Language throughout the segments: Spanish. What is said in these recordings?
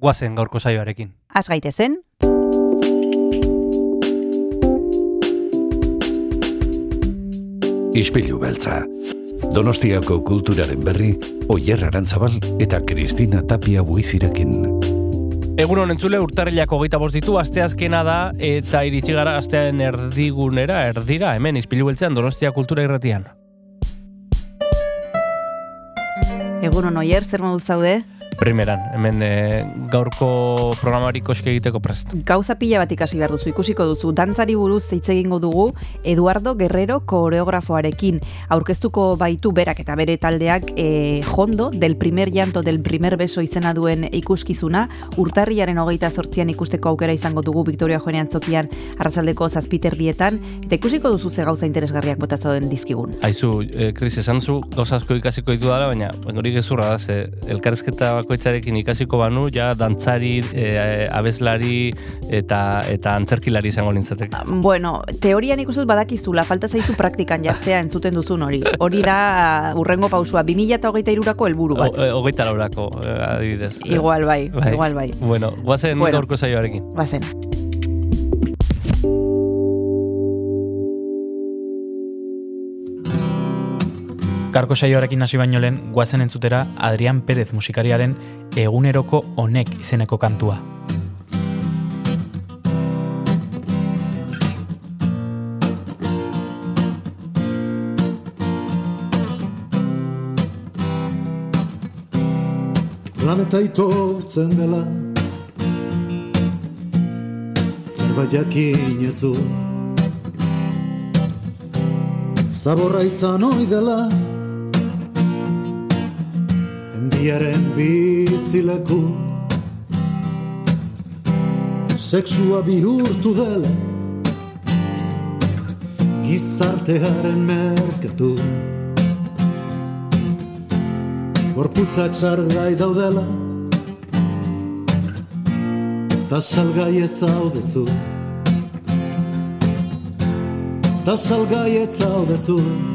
guazen gaurko saioarekin. Az gaitezen, Ispilu beltza. Donostiako kulturaren berri, Oyer Arantzabal eta Kristina Tapia buizirekin. Egun honen zule urtarrilako bost ditu, asteazkena da, eta iritsi gara astean erdigunera, erdira, hemen, izpilu beltzean, Donostia Kultura Irratian. egun hon oier, zer moduz zaude? Primeran, hemen e, gaurko programari koske egiteko prest. Gauza pila bat ikasi behar duzu, ikusiko duzu. Dantzari buruz hitz egingo dugu Eduardo Guerrero koreografoarekin. Aurkeztuko baitu berak eta bere taldeak e, jondo, del primer llanto, del primer beso izena duen ikuskizuna, urtarriaren hogeita sortzian ikusteko aukera izango dugu Victoria Joanean zokian arratsaldeko zazpiter dietan, eta ikusiko duzu ze gauza interesgarriak botatzauden dizkigun. Aizu, e, Kris, esan zu gauza asko ikasiko ditu dara, baina hori gezurra da, ze elkarrezketa bakoitzarekin ikasiko banu, ja dantzari, e, abeslari eta eta antzerkilari izango nintzateke. Bueno, teorian ikustuz badakizula, falta zaizu praktikan jartzea entzuten duzun hori. Hori da urrengo pausua, 2023ko helburu bat. O- e, Hogeita laurako, e, adibidez. Igual bai, Bai. igual bai. Bueno, guazen Bueno. gaurko saioarekin. Bazen. Garko saioarekin hasi baino lehen, guazen entzutera Adrian Pérez musikariaren eguneroko honek izeneko kantua. Planeta itotzen dela Zerbait jakin ez du Zaborra izan hoi dela Endiaren bizileku. Sexua bihurtu dela. Gizartearen merkatu Gorputzak sargai daudela. Ta salgai ez zaudezu. Ta salgai ez zaudezu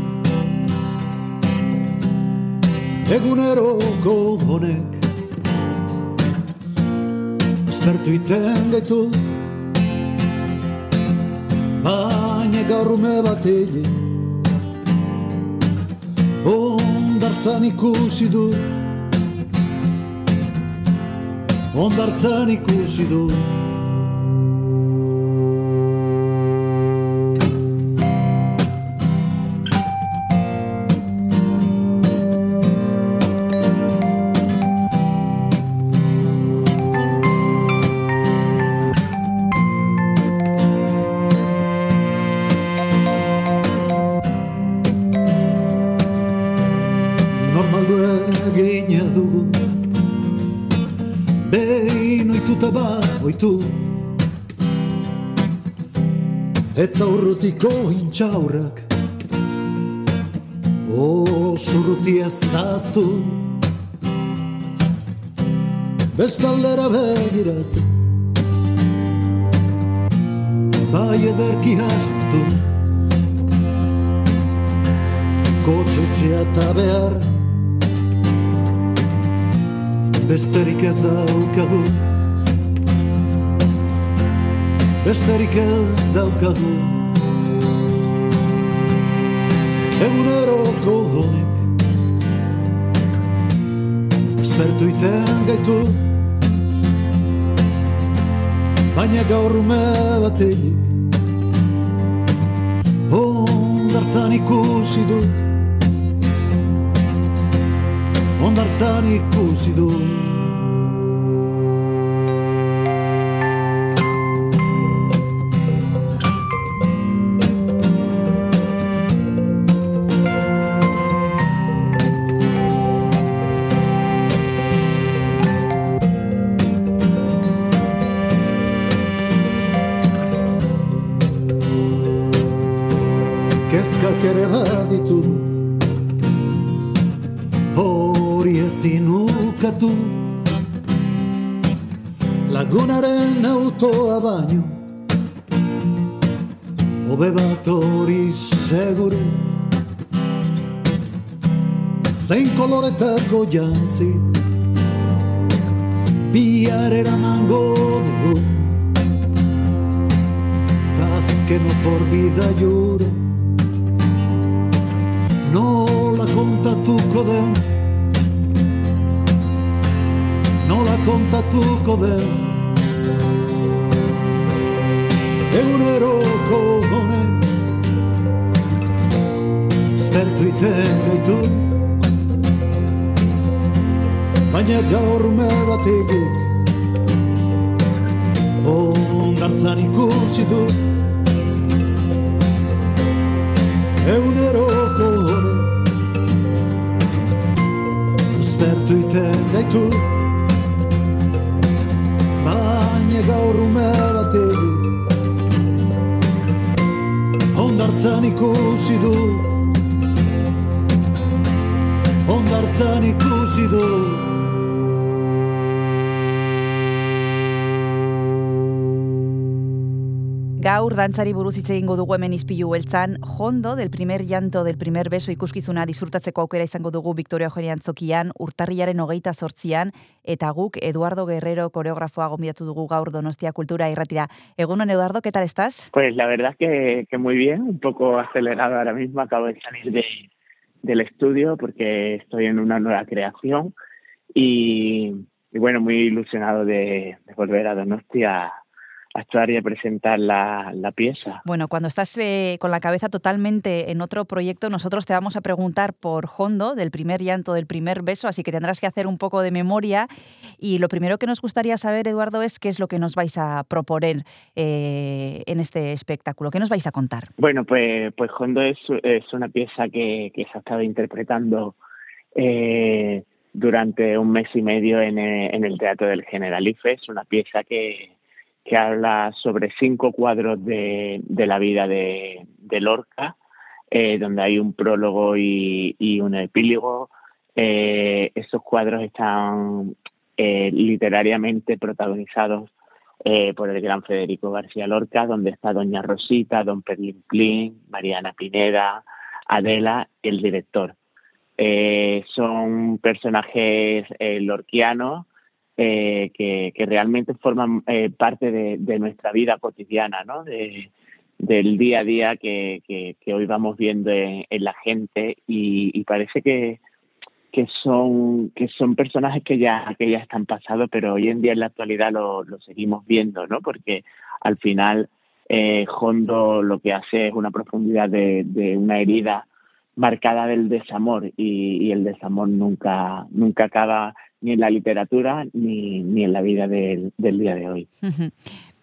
Eguneroko honek Espertu iten gaitu. Baina gaur ume bat Ondartzan ikusi du. Ondartzan ikusi du Behin oituta ba oitu Eta urrutiko intxaurrak. Osurruti ezaztu. Bestaldera begiratzen. Bai ederki hasmatu Kotxetxea eta behar. Besterik ez daukagu Besterik ez daukagu. Eguneroko honek. Espertu iten gaitu. Baina gaur ume batelik Ondartzan ikusi dut Ondartzan ikusi dut Zein koloretako jantzi Bihar eramango dugu Tazkeno por vida juro Nola kontatuko den Nola kontatuko den Eguneroko honek Espertu iten gaitu Baina gaur me batetik Ondartzan ikusi dut. Eguneroko honek Espertu iten gaitu. Baina gaur ume batetik Ondartzan ikusi dut. Ondartzan ikusi dut Gaur dantzari buruz hitz egingo dugu hemen izpilu beltzan, jondo del primer llanto del primer beso ikuskizuna disfrutatzeko aukera izango dugu Victoria Eugenia Antzokian, urtarrilaren hogeita sortzian, eta guk Eduardo Guerrero koreografoa gombidatu dugu gaur Donostia Kultura irratira. Egunon, Eduardo, ¿qué tal estás? Pues la verdad que, que muy bien, un poco acelerado ahora mismo, acabo de salir de, del estudio porque estoy en una nueva creación y, y bueno, muy ilusionado de, de volver a Donostia actuar y a presentar la, la pieza. Bueno, cuando estás eh, con la cabeza totalmente en otro proyecto, nosotros te vamos a preguntar por Hondo, del primer llanto, del primer beso, así que tendrás que hacer un poco de memoria. Y lo primero que nos gustaría saber, Eduardo, es qué es lo que nos vais a proponer eh, en este espectáculo. ¿Qué nos vais a contar? Bueno, pues, pues Hondo es, es una pieza que, que se ha estado interpretando eh, durante un mes y medio en, en el Teatro del Generalife. Es una pieza que que habla sobre cinco cuadros de, la vida de, Lorca, eh, donde hay un prólogo y, un epílogo. Eh, esos cuadros están eh, literariamente protagonizados por el gran Federico García Lorca, donde está Doña Rosita, Don Perlin Plin, Mariana Pineda, Adela, el director. Son personajes lorquianos eh, que, que, realmente forman eh, parte de, de, nuestra vida cotidiana, ¿no? De, del día a día que, que, hoy vamos viendo en, la gente y, y, parece que, que son que son personajes que ya que ya están pasados pero hoy en día en la actualidad lo, lo seguimos viendo no porque al final eh, Hondo lo que hace es una profundidad de, de una herida marcada del desamor y, y, el desamor nunca nunca acaba ni en la literatura ni, ni en la vida del, del día de hoy. Uh -huh.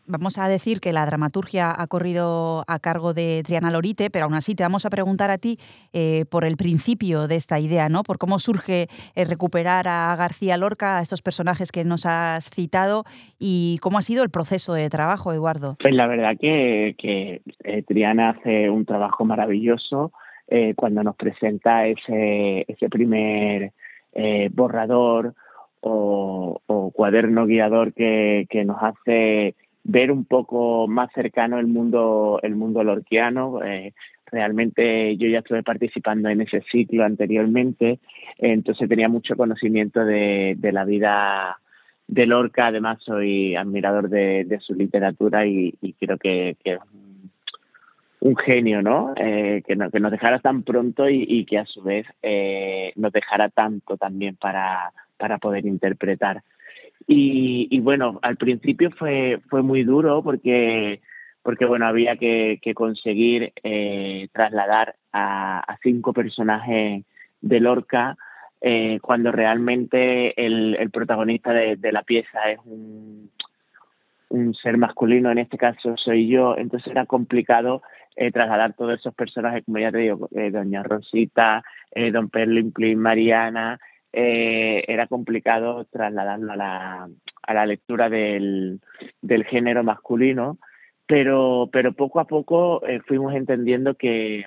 Vamos a decir que la dramaturgia ha corrido a cargo de Triana Lorite, pero aún así te vamos a preguntar a ti eh, por el principio de esta idea, ¿no? Por cómo surge eh, recuperar a García Lorca, a estos personajes que nos has citado, y cómo ha sido el proceso de trabajo, Eduardo. Pues la verdad que, que eh, Triana hace un trabajo maravilloso eh, cuando nos presenta ese, ese primer borrador o, o, cuaderno guiador que, que, nos hace ver un poco más cercano el mundo el mundo lorquiano eh, realmente yo ya estuve participando en ese ciclo anteriormente entonces tenía mucho conocimiento de, de la vida de Lorca además soy admirador de, de su literatura y, y creo que, que, es un genio, ¿no? Eh, que, no, que nos dejara tan pronto y, y que a su vez eh, nos dejara tanto también para, para poder interpretar. Y, bueno, al principio fue, fue muy duro porque, porque bueno, había que, conseguir eh, trasladar a, cinco personajes de Lorca eh, cuando realmente el, protagonista de, la pieza es un, ser masculino, en este caso soy yo, entonces era complicado eh, trasladar todos esos personajes, como ya te digo, eh, Doña Rosita, Don Perlimplin, Mariana, eh, era complicado trasladarlo a la, a la lectura del, del género masculino, pero, pero poco a poco eh, fuimos entendiendo que,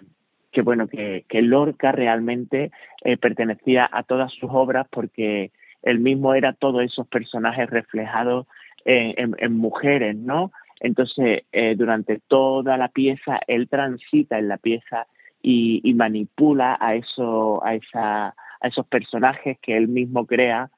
que bueno, que, que Lorca realmente eh, pertenecía a todas sus obras porque él mismo era todos esos personajes reflejados en, mujeres, ¿no? Entonces, durante toda la pieza, él transita en la pieza y, y manipula a, eso, a, esa, a esos personajes que él mismo crea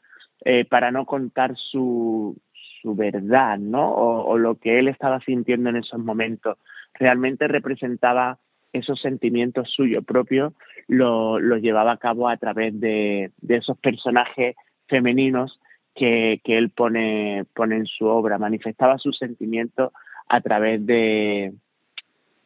eh, para no contar su, su verdad, ¿no? O, lo que él estaba sintiendo en esos momentos. Realmente representaba esos sentimientos suyos propios, los lo llevaba a cabo a través de, de esos personajes femeninos que, que, él pone, pone en su obra. Manifestaba sus sentimientos a través de,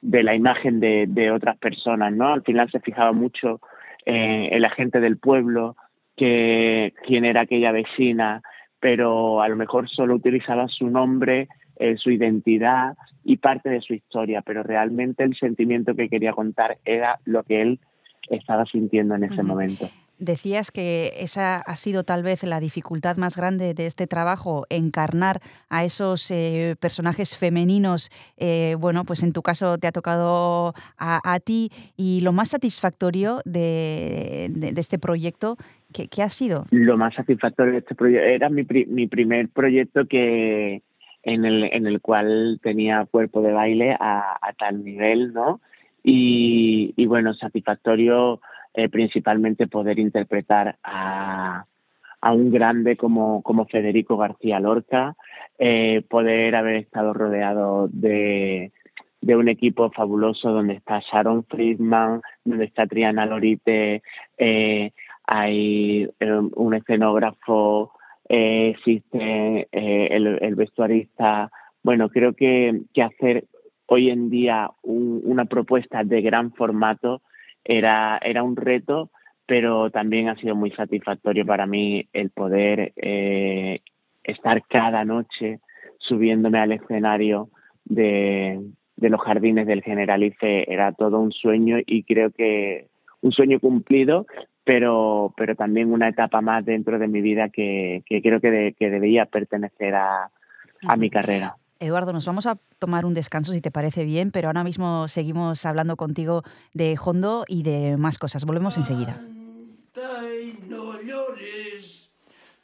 de la imagen de, de, otras personas, ¿no? Al final se fijaba mucho eh, en la gente del pueblo, que quién era aquella vecina, pero a lo mejor solo utilizaba su nombre, eh, su identidad y parte de su historia, pero realmente el sentimiento que quería contar era lo que él estaba sintiendo en ese uh -huh. momento. Decías que esa ha sido tal vez la dificultad más grande de este trabajo, encarnar a esos eh, personajes femeninos. Eh, bueno, pues en tu caso te ha tocado a, ti. Y lo más satisfactorio de, este proyecto, ¿qué, ¿qué, ha sido? Lo más satisfactorio de este proyecto era mi, mi primer proyecto que en el, en el cual tenía cuerpo de baile a, tal nivel, ¿no? Y bueno, satisfactorio eh, principalmente poder interpretar a, a un grande como, como Federico García Lorca, eh, poder haber estado rodeado de, de un equipo fabuloso donde está Sharon Friedman, donde está Triana Lorite, eh, hay eh, un escenógrafo, existe el, el, vestuarista. Bueno, creo que, que hacer hoy en día un, una propuesta de gran formato era, era un reto, pero también ha sido muy satisfactorio para mí el poder eh, estar cada noche subiéndome al escenario de, de los jardines del Generalife. Era todo un sueño y creo que un sueño cumplido, pero, pero también una etapa más dentro de mi vida que, que creo que, de, que debía pertenecer a, a mi carrera. Eduardo, nos vamos a tomar un descanso si te parece bien, pero ahora mismo seguimos hablando contigo de Hondo y de más cosas. Volvemos enseguida. Y no llores,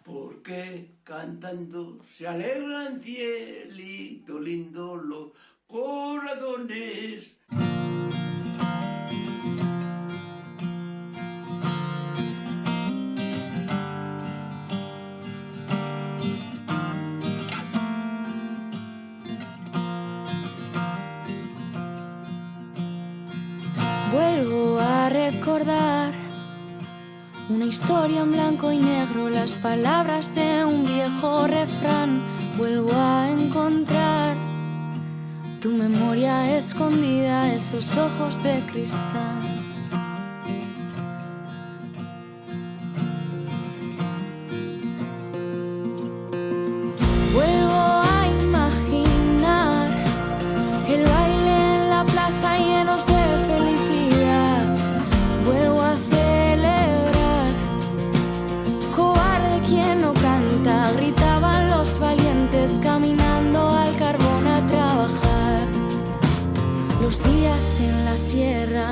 porque cantando se alegran cielito lindo los corazones. Recordar una historia en blanco y negro, las palabras de un viejo refrán. Vuelvo a encontrar tu memoria escondida, esos ojos de cristal. En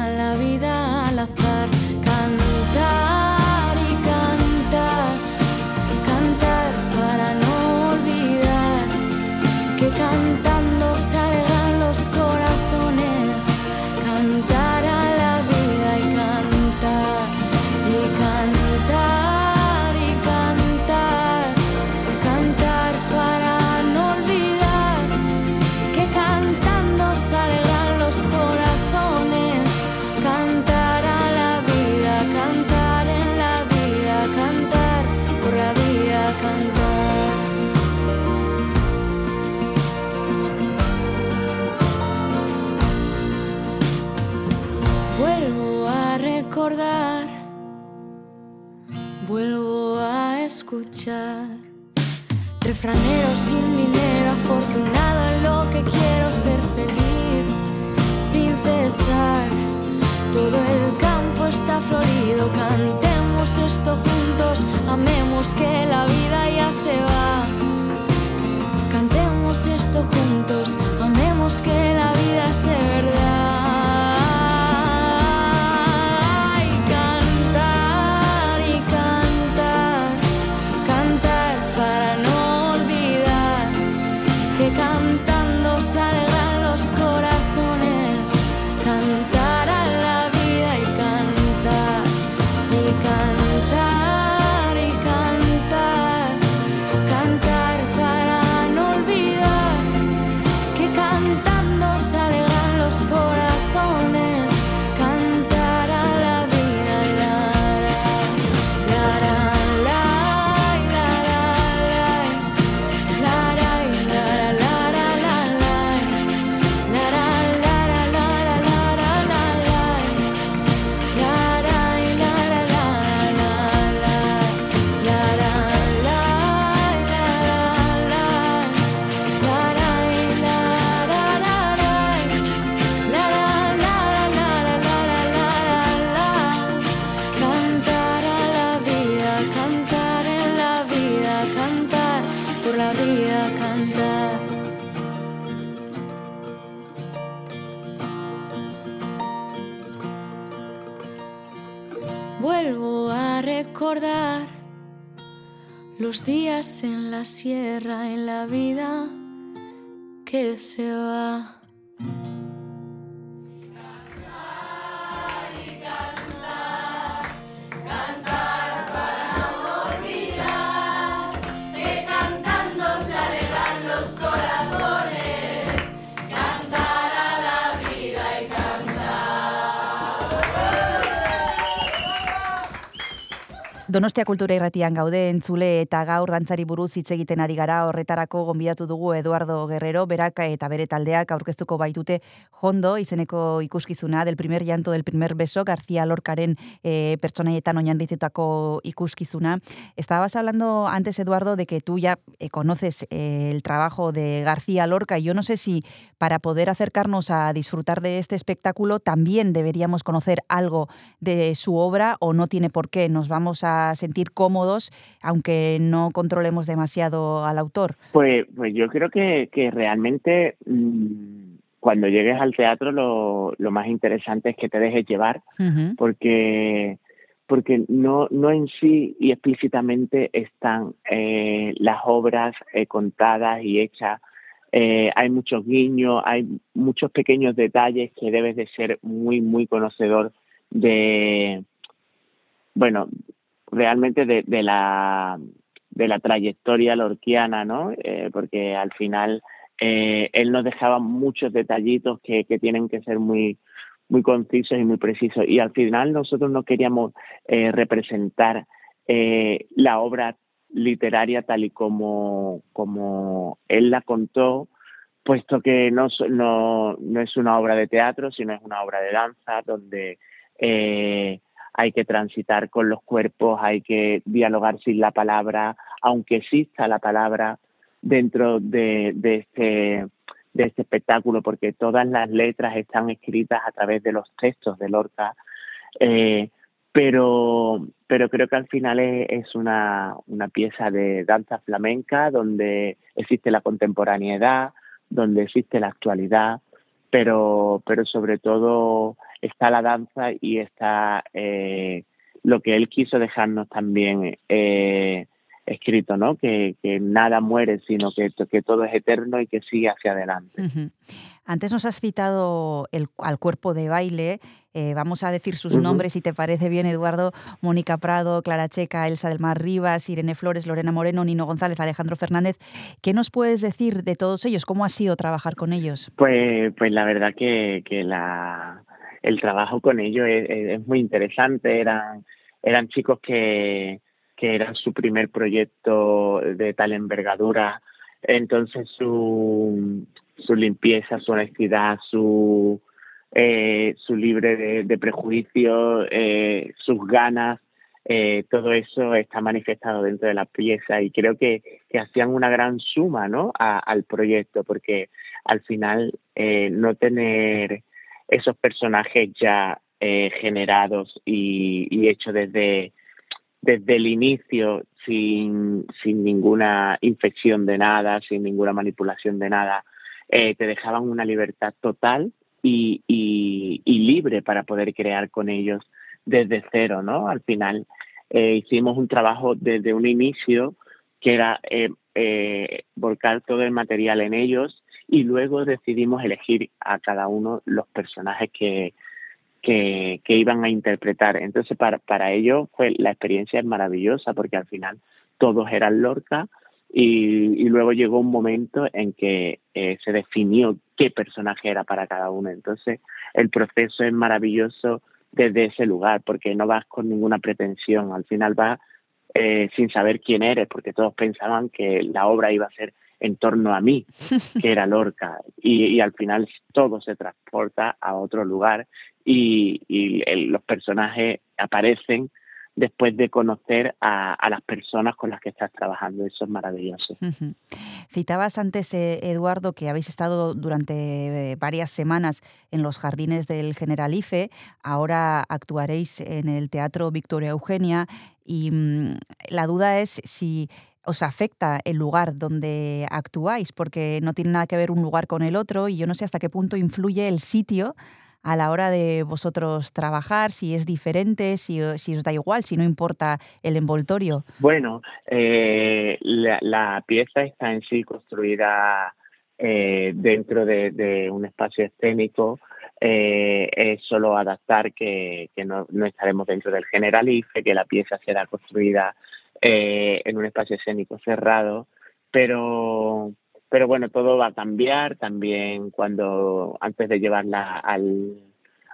Refranero sin dinero, afortunado en lo que quiero ser feliz, sin cesar. Todo el campo está florido, cantemos esto juntos, amemos que la vida ya se va. Cantemos esto juntos, Donostia Kultura Irratian gaude entzule eta gaur dantzari buruz hitz egiten ari gara horretarako gonbidatu dugu Eduardo Guerrero, berak eta bere taldeak aurkeztuko baitute Jondo izeneko ikuskizuna del primer llanto del primer beso García Lorcaren eh, pertsonaietan oinarritutako ikuskizuna. Estabas hablando antes Eduardo de que tú ya eh, conoces eh, el trabajo de García Lorca y yo no sé si para poder acercarnos a disfrutar de este espectáculo también deberíamos conocer algo de su obra o no tiene por qué, nos vamos a sentir cómodos, aunque no controlemos demasiado al autor? Pues, pues yo creo que, que realmente mmm, cuando llegues al teatro lo, lo, más interesante es que te dejes llevar, uh -huh. porque porque no, no en sí y explícitamente están eh, las obras eh, contadas y hechas. Eh, hay muchos guiños, hay muchos pequeños detalles que debes de ser muy, muy conocedor de, bueno, realmente de, la, de la trayectoria lorquiana, ¿no? Eh, porque al final eh, él nos dejaba muchos detallitos que, tienen que ser muy, muy concisos y muy precisos. Y al final nosotros no queríamos eh, representar la obra literaria tal y como, como él la contó, puesto que no, no, no es una obra de teatro, sino es una obra de danza donde hay que transitar con los cuerpos, hay que dialogar sin la palabra, aunque exista la palabra dentro de, este, este espectáculo, porque todas las letras están escritas a través de los textos de Lorca, eh, pero, pero creo que al final es, es una, una pieza de danza flamenca donde existe la contemporaneidad, donde existe la actualidad, pero, pero sobre todo está la danza y está eh, lo que él quiso dejarnos también eh, escrito, ¿no? Que, que, nada muere, sino que, que todo es eterno y que sigue hacia adelante. Uh -huh. Antes nos has citado el, al cuerpo de baile. Eh, vamos a decir sus uh -huh. nombres, si te parece bien, Eduardo. Mónica Prado, Clara Checa, Elsa del Mar Rivas, Irene Flores, Lorena Moreno, Nino González, Alejandro Fernández. ¿Qué nos puedes decir de todos ellos? ¿Cómo ha sido trabajar con ellos? Pues, pues la verdad que, que la, el trabajo con ellos es, muy interesante. Eran, eran chicos que, que era su primer proyecto de tal envergadura. Entonces su, su limpieza, su honestidad, su, eh, su libre de, prejuicios, eh, sus ganas, eh, todo eso está manifestado dentro de la pieza y creo que, que hacían una gran suma ¿no? Al proyecto porque al final eh, no tener esos personajes ya eh, generados y, y hechos desde desde el inicio sin, sin ninguna infección de nada, sin ninguna manipulación de nada, eh, te dejaban una libertad total y, y, libre para poder crear con ellos desde cero, ¿no? Al final eh, hicimos un trabajo desde un inicio que era eh, volcar todo el material en ellos y luego decidimos elegir a cada uno los personajes que, que, iban a interpretar. Entonces, para, para ellos, fue la experiencia es maravillosa porque al final todos eran Lorca y, y luego llegó un momento en que eh, se definió qué personaje era para cada uno. Entonces, el proceso es maravilloso desde ese lugar porque no vas con ninguna pretensión. Al final vas eh, sin saber quién eres porque todos pensaban que la obra iba a ser en torno a mí, que era Lorca, y, y, al final todo se transporta a otro lugar y, y el, los personajes aparecen después de conocer a, a, las personas con las que estás trabajando. Eso es maravilloso. Uh -huh. Citabas antes, eh, Eduardo, que habéis estado durante eh, varias semanas en los jardines del Generalife. Ahora actuaréis en el Teatro Victoria Eugenia y mmm, la duda es si os afecta el lugar donde actuáis, porque no tiene nada que ver un lugar con el otro y yo no sé hasta qué punto influye el sitio a la hora de vosotros trabajar, si es diferente, si, si os da igual, si no importa el envoltorio. Bueno, eh, la, la, pieza está en sí construida eh, dentro de, un espacio escénico. Eh, es solo adaptar que, que no, no, estaremos dentro del Generalife, que la pieza será construida eh, en un espacio escénico cerrado, pero pero bueno, todo va a cambiar también cuando antes de llevarla al,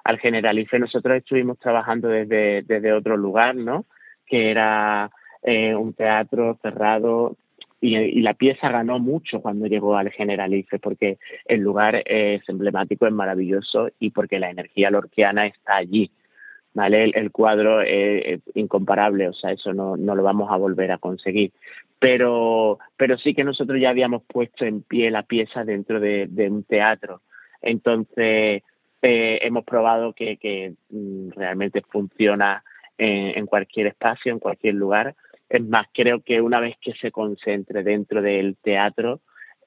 al Generalife nosotros estuvimos trabajando desde, desde otro lugar, ¿no? Que era eh, un teatro cerrado y, y, la pieza ganó mucho cuando llegó al Generalife porque el lugar es emblemático, es maravilloso y porque la energía lorquiana está allí. ¿Vale? El, cuadro es, es, incomparable, o sea, eso no, no lo vamos a volver a conseguir pero, pero sí que nosotros ya habíamos puesto en pie la pieza dentro de, de un teatro. Entonces, eh, hemos probado que, que mm, realmente funciona en, en, cualquier espacio, en cualquier lugar. Es más, creo que una vez que se concentre dentro del teatro,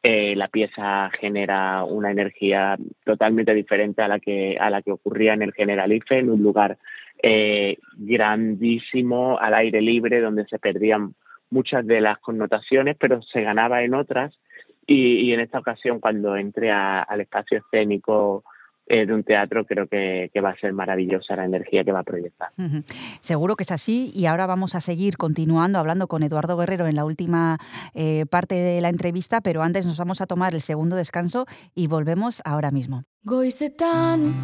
eh, la pieza genera una energía totalmente diferente a la que, a la que ocurría en el Generalife, en un lugar eh, grandísimo, al aire libre, donde se perdían muchas de las connotaciones, pero se ganaba en otras. Y, en esta ocasión, cuando entré al espacio escénico de un teatro, creo que, que, va a ser maravillosa la energía que va a proyectar. Uh -huh. Seguro que es así. Y ahora vamos a seguir continuando hablando con Eduardo Guerrero en la última eh, parte de la entrevista, pero antes nos vamos a tomar el segundo descanso y volvemos ahora mismo. Goizetan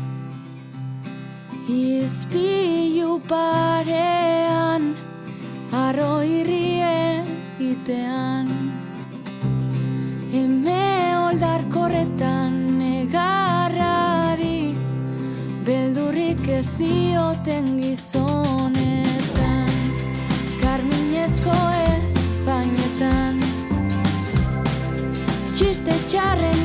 Izpilu parean Arro irrie itean Eme ez dioten gizonetan Karminezko espainetan Txiste txarrenek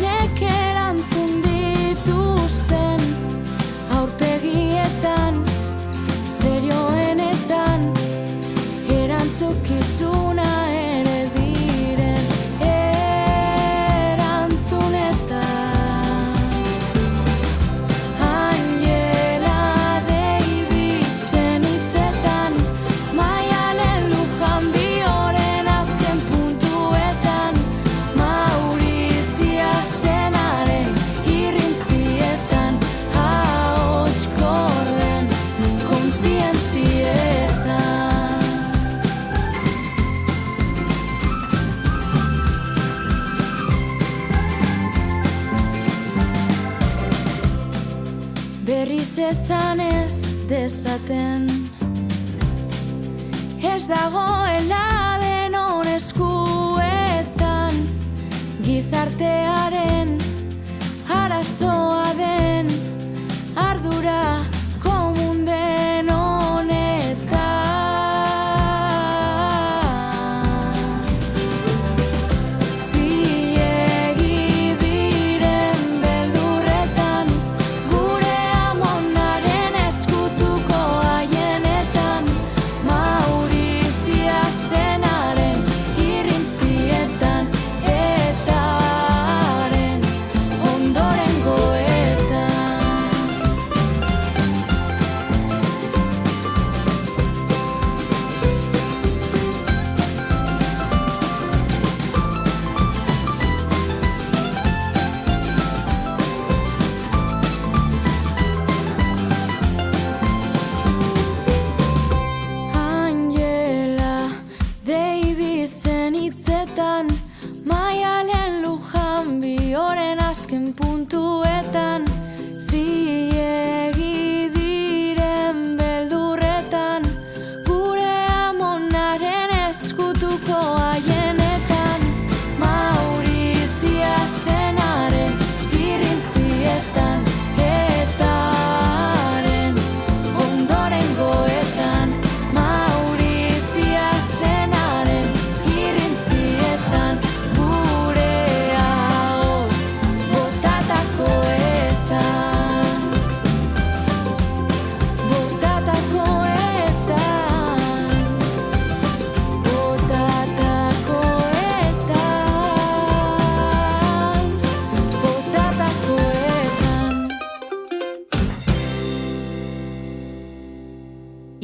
dezaten Ez dagoela denon eskuetan Gizartearen arazoa den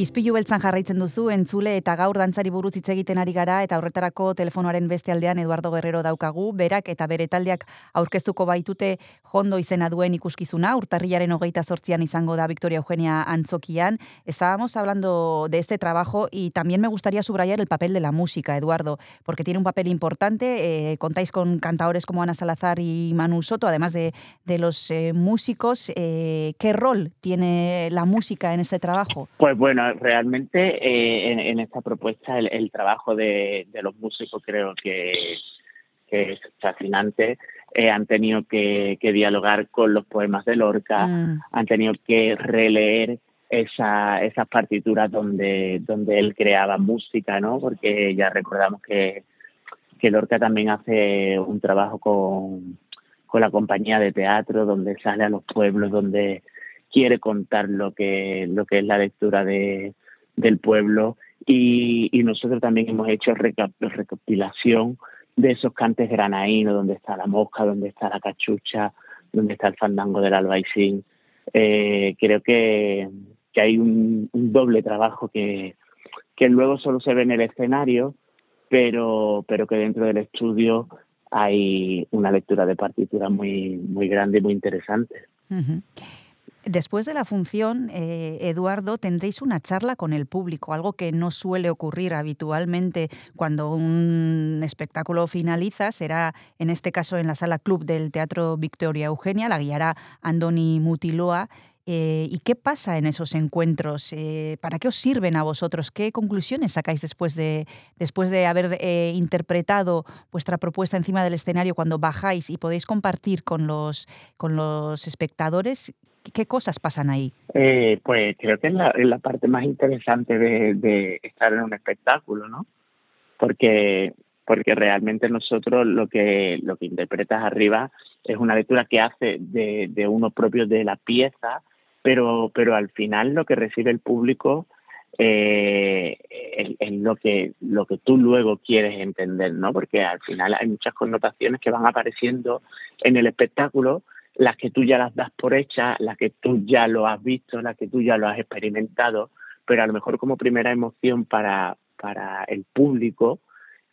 Ispilu beltzan jarraitzen duzu, entzule eta gaur dantzari buruz hitz egiten ari gara eta horretarako telefonoaren beste aldean Eduardo Guerrero daukagu, berak eta bere taldeak aurkeztuko baitute jondo izena duen ikuskizuna, urtarriaren hogeita sortzian izango da Victoria Eugenia Antzokian. Estábamos hablando de este trabajo y también me gustaría subrayar el papel de la música, Eduardo, porque tiene un papel importante. Eh, contáis con cantadores como Ana Salazar y Manu Soto, además de, de los eh, músicos. Eh, ¿Qué rol tiene la música en este trabajo? Pues bueno, realmente eh, en, en, esta propuesta el, el trabajo de, de, los músicos creo que, que es fascinante. Eh, han tenido que, que, dialogar con los poemas de Lorca, mm. han tenido que releer esa, esas partituras donde, donde él creaba música, ¿no? Porque ya recordamos que, que Lorca también hace un trabajo con, con la compañía de teatro, donde sale a los pueblos, donde quiere contar lo que, lo que es la lectura de, del pueblo y, y nosotros también hemos hecho recopilación de esos cantes granaínos, donde está la mosca, donde está la cachucha, donde está el fandango del albaicín. Eh, creo que, que hay un, doble trabajo que, que luego solo se ve en el escenario, pero, pero que dentro del estudio hay una lectura de partitura muy, muy grande y muy interesante. Uh. Después de la función, eh, Eduardo, tendréis una charla con el público, algo que no suele ocurrir habitualmente cuando un espectáculo finaliza. Será, en este caso, en la sala club del Teatro Victoria Eugenia. La guiará Andoni Mutiloa. Eh, ¿Y qué pasa en esos encuentros? Eh, ¿Para qué os sirven a vosotros? ¿Qué conclusiones sacáis después de, después de haber interpretado vuestra propuesta encima del escenario cuando bajáis y podéis compartir con los, con los espectadores? ¿Qué cosas pasan ahí? Eh, pues creo que es la, es la parte más interesante de, estar en un espectáculo, ¿no? Porque, porque realmente nosotros lo que, lo que interpretas arriba es una lectura que hace de, de uno propio de la pieza, pero, pero al final lo que recibe el público eh, es, es, lo que lo que tú luego quieres entender, ¿no? Porque al final hay muchas connotaciones que van apareciendo en el espectáculo las que tú ya las das por hechas, las que tú ya lo has visto, las que tú ya lo has experimentado, pero a lo mejor como primera emoción para, para el público,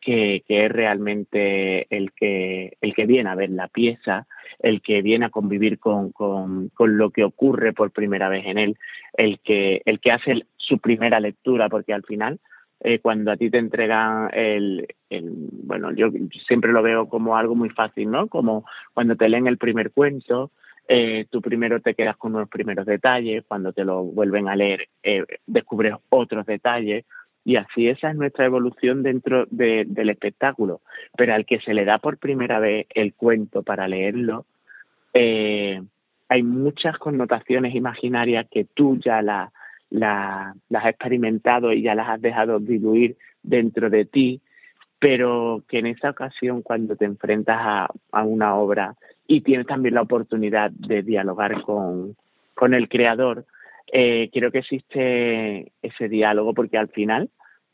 que, que es realmente el que, el que viene a ver la pieza, el que viene a convivir con, con, con lo que ocurre por primera vez en él, el que, el que hace su primera lectura, porque al final eh, cuando a ti te entregan el, el, bueno, yo siempre lo veo como algo muy fácil, ¿no? Como cuando te leen el primer cuento, eh, tú primero te quedas con los primeros detalles, cuando te lo vuelven a leer eh, descubres otros detalles y así esa es nuestra evolución dentro de, del espectáculo. Pero al que se le da por primera vez el cuento para leerlo, eh, hay muchas connotaciones imaginarias que tú ya la, la, las has experimentado y ya las has dejado diluir dentro de ti, pero que en esa ocasión cuando te enfrentas a, una obra y tienes también la oportunidad de dialogar con, el creador, eh, creo que existe ese diálogo porque al final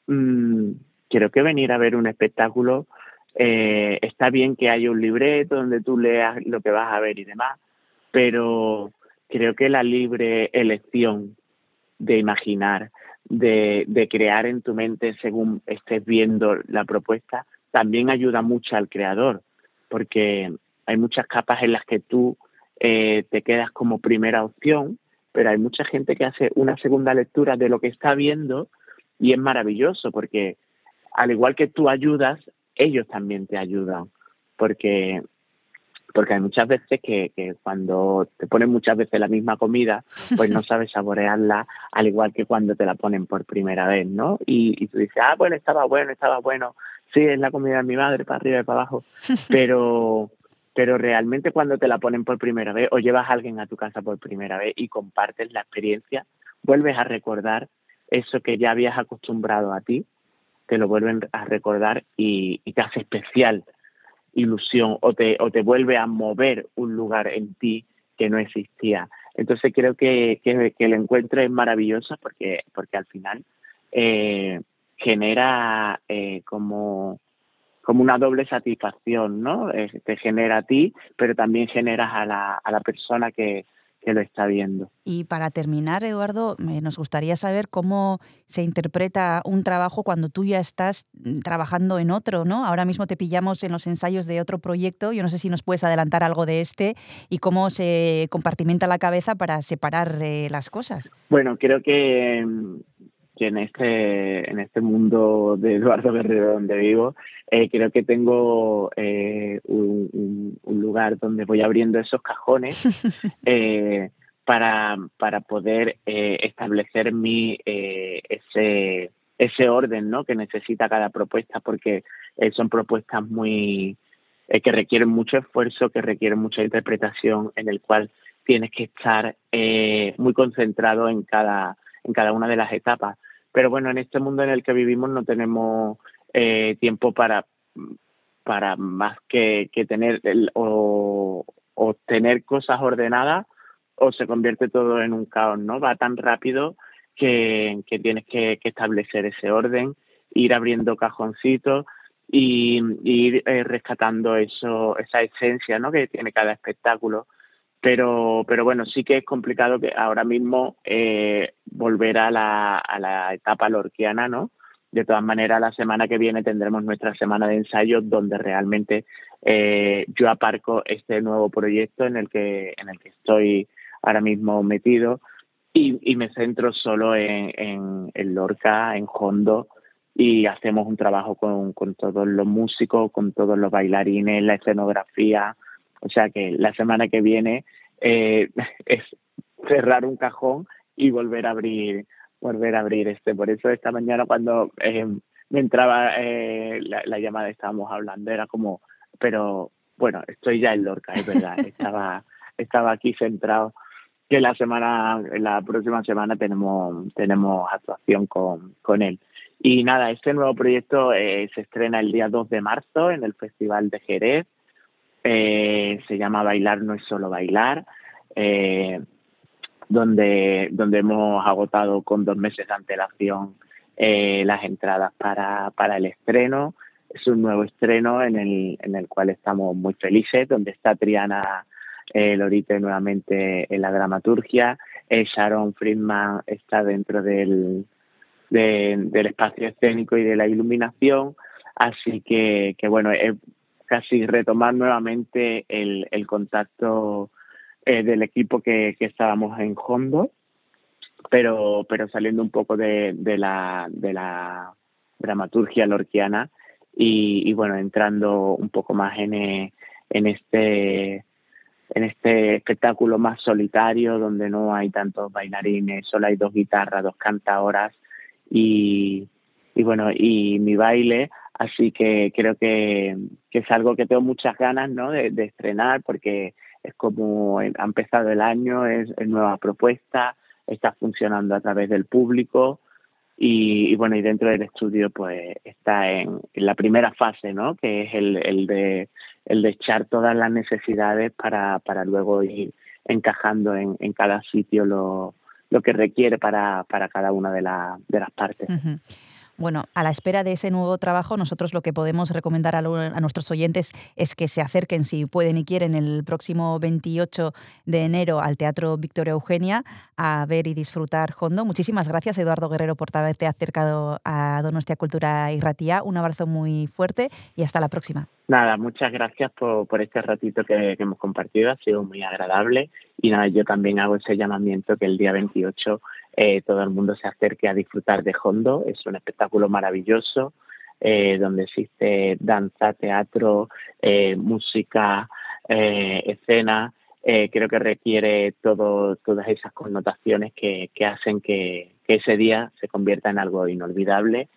mmm, creo que venir a ver un espectáculo eh, está bien que haya un libreto donde tú leas lo que vas a ver y demás, pero creo que la libre elección de imaginar, de, de, crear en tu mente según estés viendo la propuesta, también ayuda mucho al creador, porque hay muchas capas en las que tú eh, te quedas como primera opción, pero hay mucha gente que hace una segunda lectura de lo que está viendo y es maravilloso, porque al igual que tú ayudas, ellos también te ayudan, porque porque hay muchas veces que, que, cuando te ponen muchas veces la misma comida, pues no sabes saborearla al igual que cuando te la ponen por primera vez, ¿no? Y, y tú dices, ah, bueno, estaba bueno, estaba bueno, sí, es la comida de mi madre, para arriba y para abajo, pero, pero realmente cuando te la ponen por primera vez o llevas a alguien a tu casa por primera vez y compartes la experiencia, vuelves a recordar eso que ya habías acostumbrado a ti, te lo vuelven a recordar y, y te hace especial ilusión o te, o te vuelve a mover un lugar en ti que no existía. Entonces creo que, que, que el encuentro es maravilloso porque, porque al final eh, genera eh, como, como una doble satisfacción, ¿no? Eh, te genera a ti, pero también generas a la, a la persona que, que lo está viendo. Y para terminar, Eduardo, nos gustaría saber cómo se interpreta un trabajo cuando tú ya estás mm, trabajando en otro, ¿no? Ahora mismo te pillamos en los ensayos de otro proyecto. Yo no sé si nos puedes adelantar algo de este y cómo se compartimenta la cabeza para separar eh, las cosas. Bueno, creo que, que en este en este mundo de Eduardo Guerrero donde vivo, eh, creo que tengo eh, un, un- un lugar donde voy abriendo esos cajones eh, para, para poder eh, establecer mi eh, ese ese orden ¿no? que necesita cada propuesta porque son propuestas muy que requieren mucho esfuerzo que requieren mucha interpretación en el cual tienes que estar eh, muy concentrado en cada en cada una de las etapas pero bueno en este mundo en el que vivimos no tenemos eh, tiempo para para más que, que tener el- o, o tener cosas ordenadas o se convierte todo en un caos, ¿no? Va tan rápido que, que tienes que, establecer ese orden, ir abriendo cajoncitos y, y ir eh, rescatando eso, esa esencia, ¿no? Que tiene cada espectáculo. Pero, pero bueno, sí que es complicado que ahora mismo eh, volver a la, a la etapa lorquiana, ¿no? De todas maneras, la semana que viene tendremos nuestra semana de ensayos donde realmente eh, yo aparco este nuevo proyecto en el que, en el que estoy ahora mismo metido y, me centro solo en, en, en Lorca, en Hondo y hacemos un trabajo con, con todos los músicos, con todos los bailarines, la escenografía. O sea que la semana que viene eh, es cerrar un cajón y volver a abrir volver a abrir este. Por eso esta mañana cuando eh, me entraba eh, la, la, llamada estábamos hablando, era como, pero bueno, estoy ya en Lorca, es verdad, estaba, estaba aquí centrado que la semana, la próxima semana tenemos, tenemos actuación con, con él. Y nada, este nuevo proyecto eh, se estrena el día 2 de marzo en el Festival de Jerez. Eh, se llama Bailar no es solo bailar. Eh, donde, donde hemos agotado con dos meses de antelación eh, las entradas para, para el estreno. Es un nuevo estreno en el, en el cual estamos muy felices, donde está Triana eh, Lorite nuevamente en la dramaturgia. Sharon Friedman está dentro del, de, del espacio escénico y de la iluminación. Así que, que bueno, es casi retomar nuevamente el, el contacto eh, del equipo que, que, estábamos en Hondo, pero, pero saliendo un poco de, de, la, de la dramaturgia lorquiana y, y, bueno, entrando un poco más en, en, este, en este espectáculo más solitario donde no hay tantos bailarines, solo hay dos guitarras, dos cantadoras y, y bueno, y mi baile, así que creo que, es algo que tengo muchas ganas ¿no? de, estrenar porque es como ha empezado el año, es, es, nueva propuesta, está funcionando a través del público y, bueno, y dentro del estudio pues está en, la primera fase, ¿no? Que es el, de, el de echar todas las necesidades para, para luego ir encajando en, cada sitio lo, lo que requiere para, para cada una de, la, de las partes. Uh. Bueno, a la espera de ese nuevo trabajo, nosotros lo que podemos recomendar a, lo, a, nuestros oyentes es que se acerquen, si pueden y quieren, el próximo 28 de enero al Teatro Victoria Eugenia a ver y disfrutar Hondo. Muchísimas gracias, Eduardo Guerrero, por haberte acercado a Donostia Cultura y Ratía. Un abrazo muy fuerte y hasta la próxima. Nada, muchas gracias por, por este ratito que, que, hemos compartido, ha sido muy agradable y nada, yo también hago ese llamamiento que el día 28 eh, todo el mundo se acerque a disfrutar de Hondo, es un espectáculo maravilloso eh, donde existe danza, teatro, eh, música, escena, creo que requiere todo, todas esas connotaciones que, que hacen que, que, ese día se convierta en algo inolvidable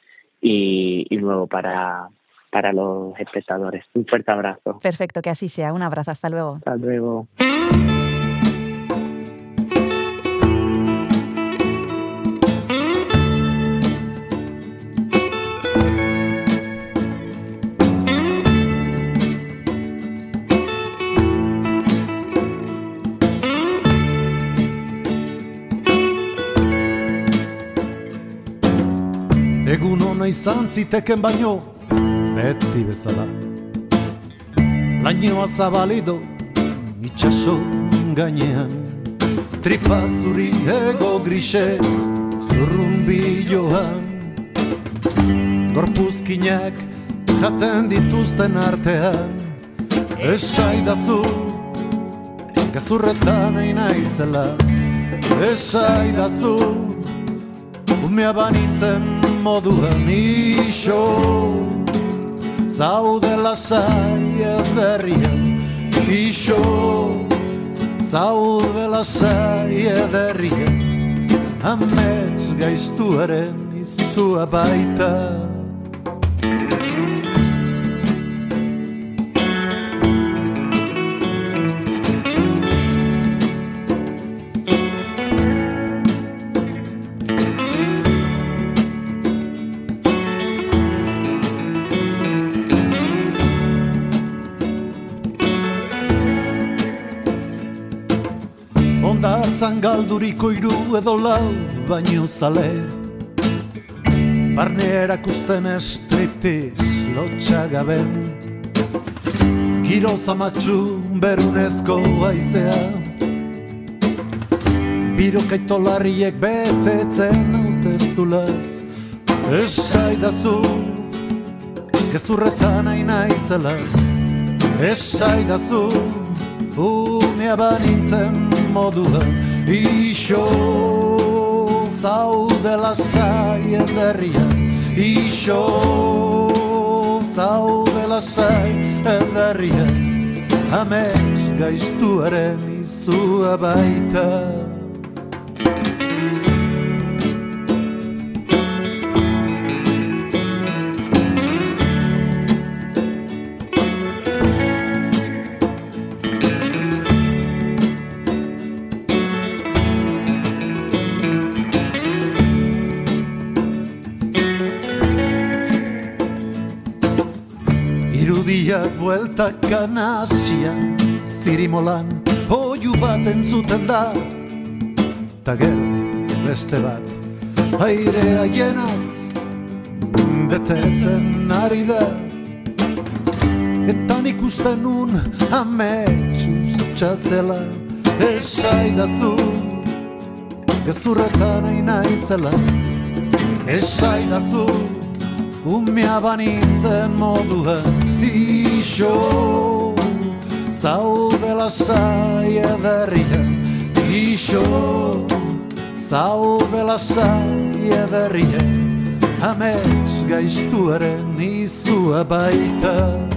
y, y nuevo para, para los espectadores. Un fuerte abrazo. Perfecto, que así sea. Un abrazo. Hasta luego. Hasta luego. Izan ziteken baino beti bezala. Lainoa zabalido itxaso gainean. Tripa zuri ego grise zurrumbiloan Gorpuzkinak jaten dituzten artean. Esaidazu Gezurretan nahi naizela. Esaidazu Umea banitzen moduan iso Zaudela sai ederria iso Zaudela saia ederria Amets gaiztuaren izua baita Zaudela sai Galduriko iru edo lau baino zale. Barne erakusten striptiz lotxagaben Giro zamatxu berunezko aizea Biro kaitolariek betetzen hauteztulaz Esaidazu gezurretan nahi naizela. Esaidazu umea banintzen moduan Ixo zaudela sai ederria. Ixo zaudela sai ederria. Amets gaiztuaren izua baita. Bueltak nazian Zirimolan oiu bat entzuten da. Ta gero beste bat Airea jenaz Betetzen ari da. Eta nik uste nun Ametsuz txazela Esaidazu Gezurretan nahi naizela Esaidazu Umea banitzen moduan gaixo Zaudela saia derria Ixo Zaudela saia derria Amets gaiztuaren izua baita Amets gaiztuaren izua baita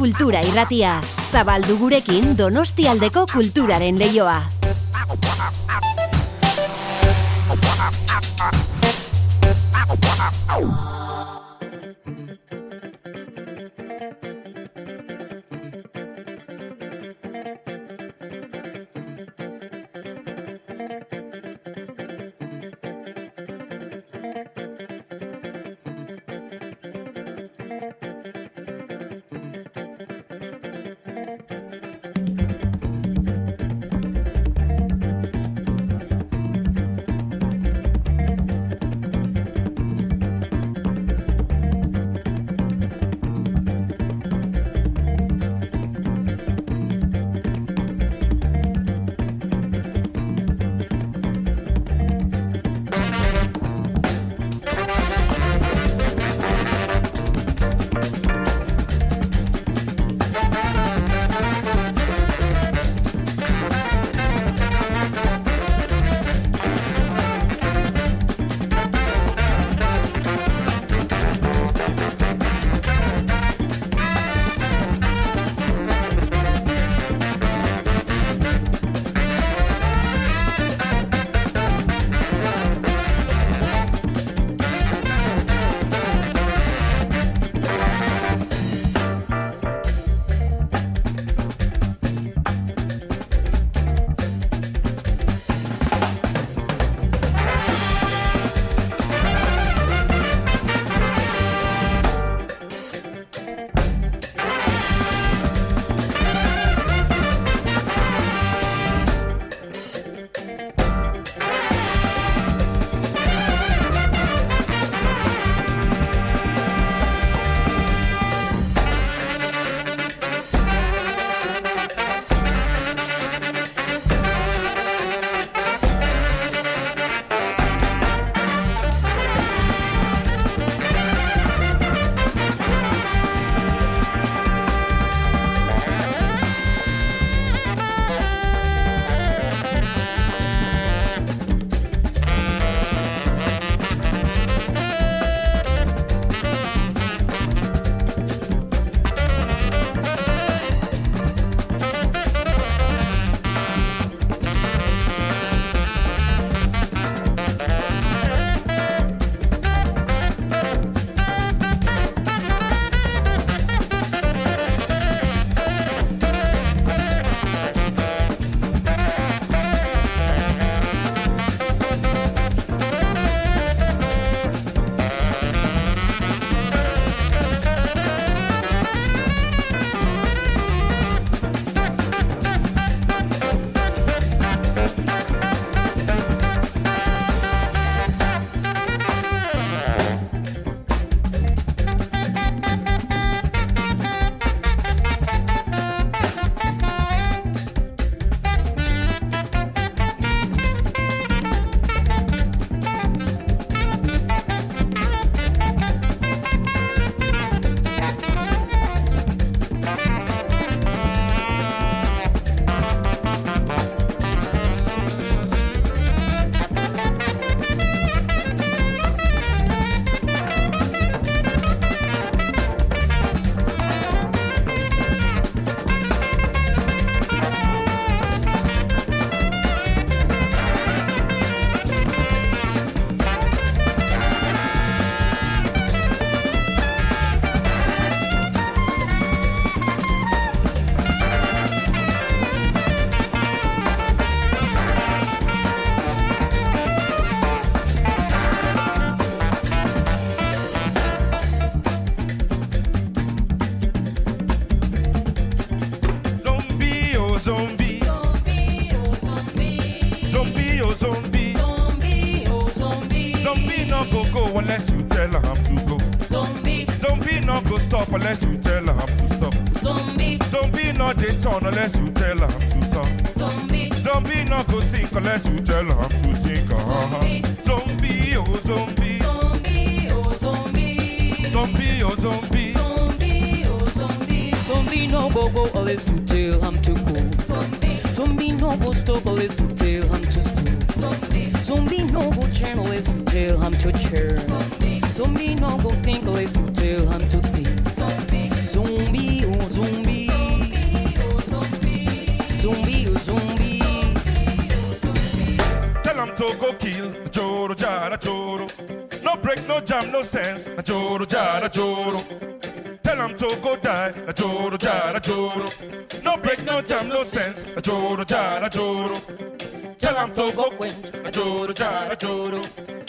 Kultura Irratia. Zabaldu gurekin Donostialdeko kulturaren leioa. 'Em to go quench. Na joro joro.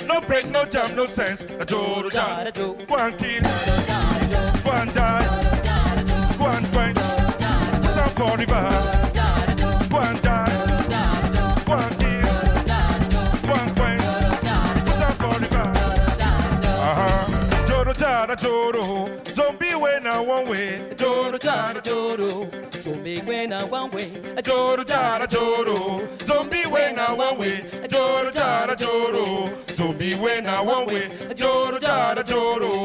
No break, no jam, no sense. Na joro jara joro. Go and kill. And die. Go and quench. 'em for reverse. Go and die. Go and kill. Go and quench. 'em for reverse. Uh-huh. Joro jara joro. Zombie way now one way. Joro jara joro. Zombie way now one way. Joro jara joro one joro jara joro. So be when I one way, joro jara joro.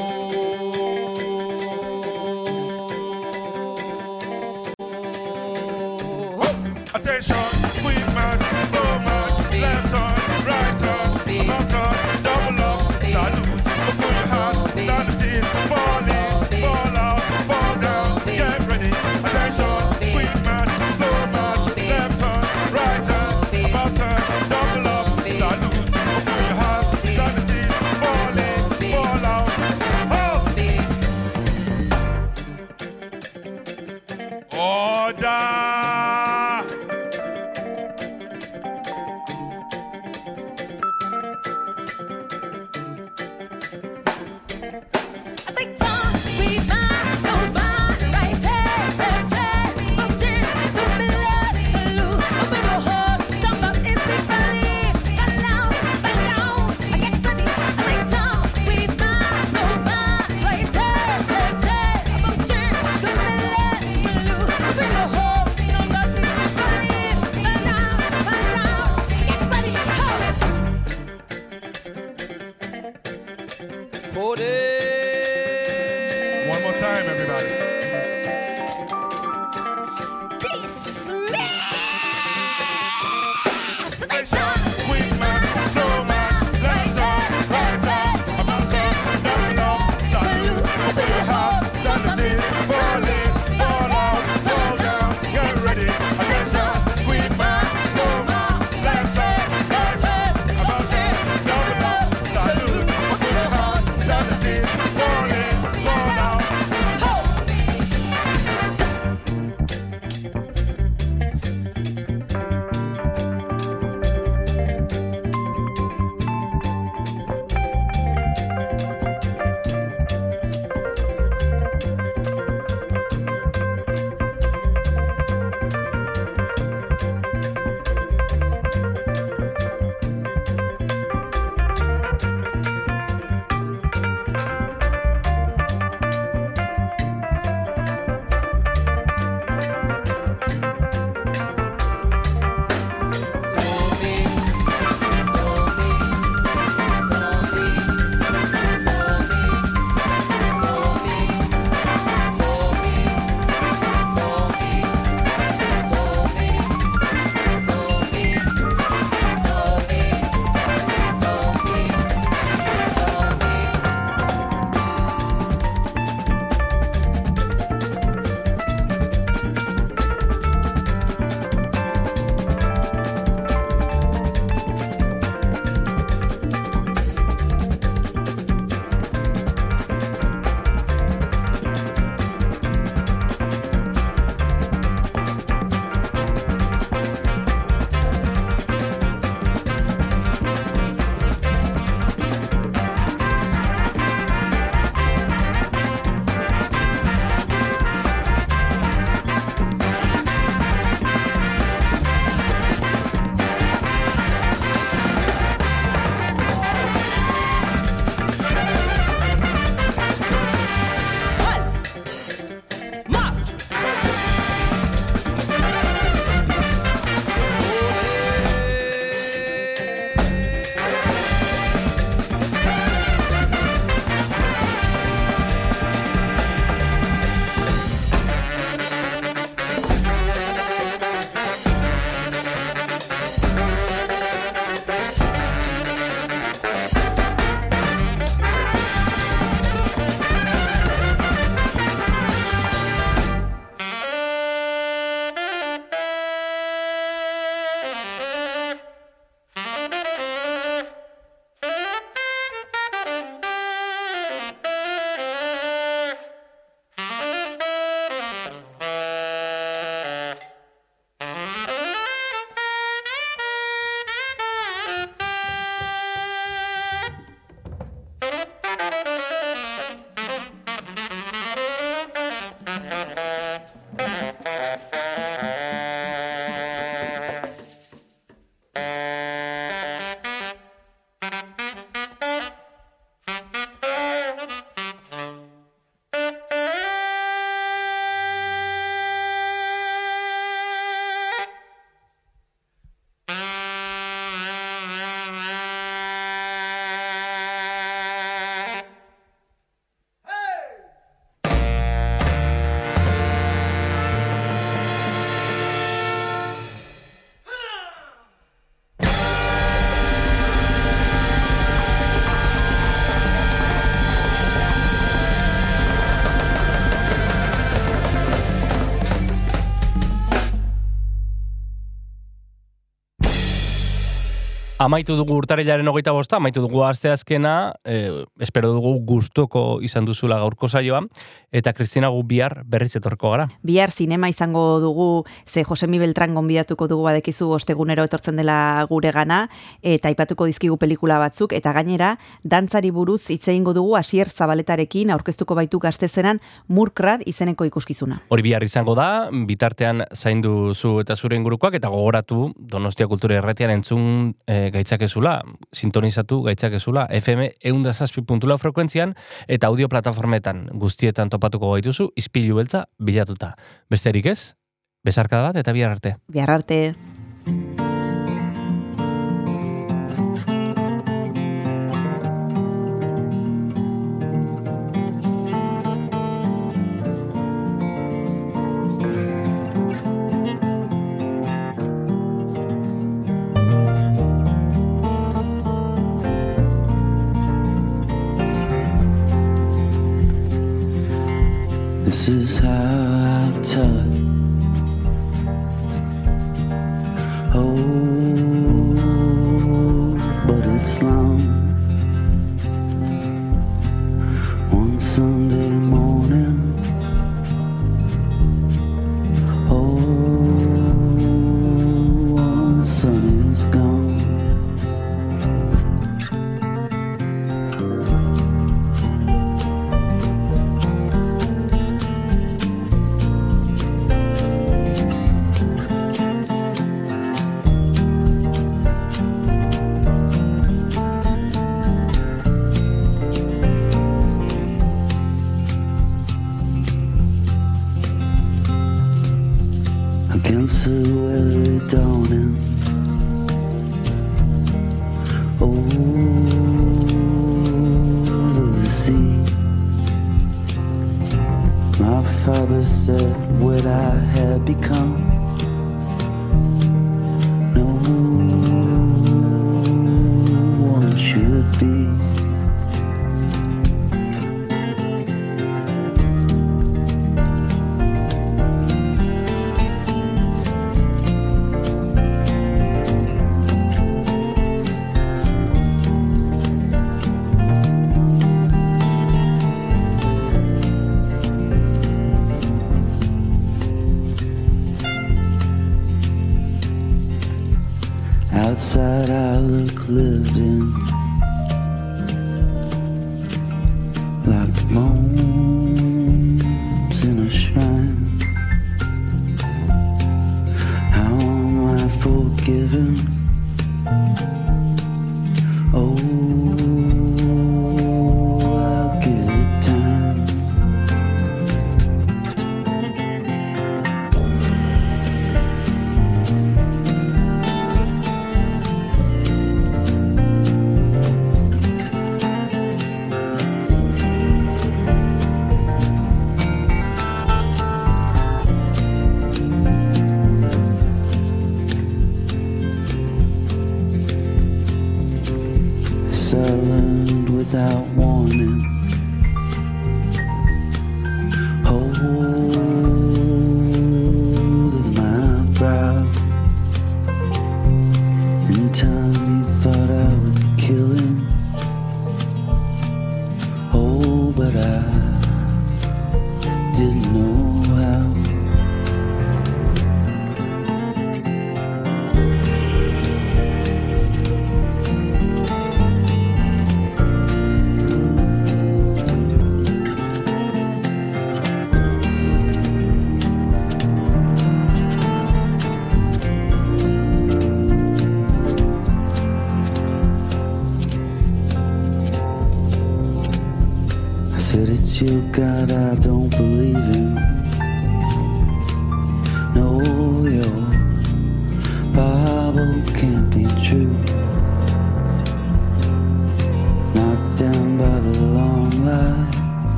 Amaitu dugu urtarilaren hogeita bosta, amaitu dugu asteazkena, eh, espero dugu gustoko izan duzula gaurko saioa, eta Kristina gu bihar berriz etorko gara. Bihar zinema izango dugu, ze Josemi Beltran gonbidatuko dugu badekizu ostegunero etortzen dela gure gana, eta aipatuko dizkigu pelikula batzuk, eta gainera, dantzari buruz hitz egingo dugu asier zabaletarekin aurkeztuko baitu gaztezenan Murkrad izeneko ikuskizuna. Hori bihar izango da, bitartean zaindu zu eta zure ingurukoak, eta gogoratu Donostia Kultura Erretian entzun e, gaitzakezula, sintonizatu gaitzakezula, FM eundazazpi.lau frekuentzian, eta audio plataformetan guztietan topatuko gaituzu, izpilu beltza bilatuta. Besterik ez, bezarkada bat eta bihar arte. Bihar arte. Is how I tell it.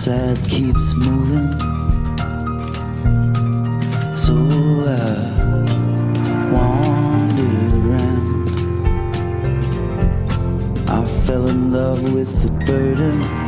inside keeps moving. So I wander around. I fell in love with the burden.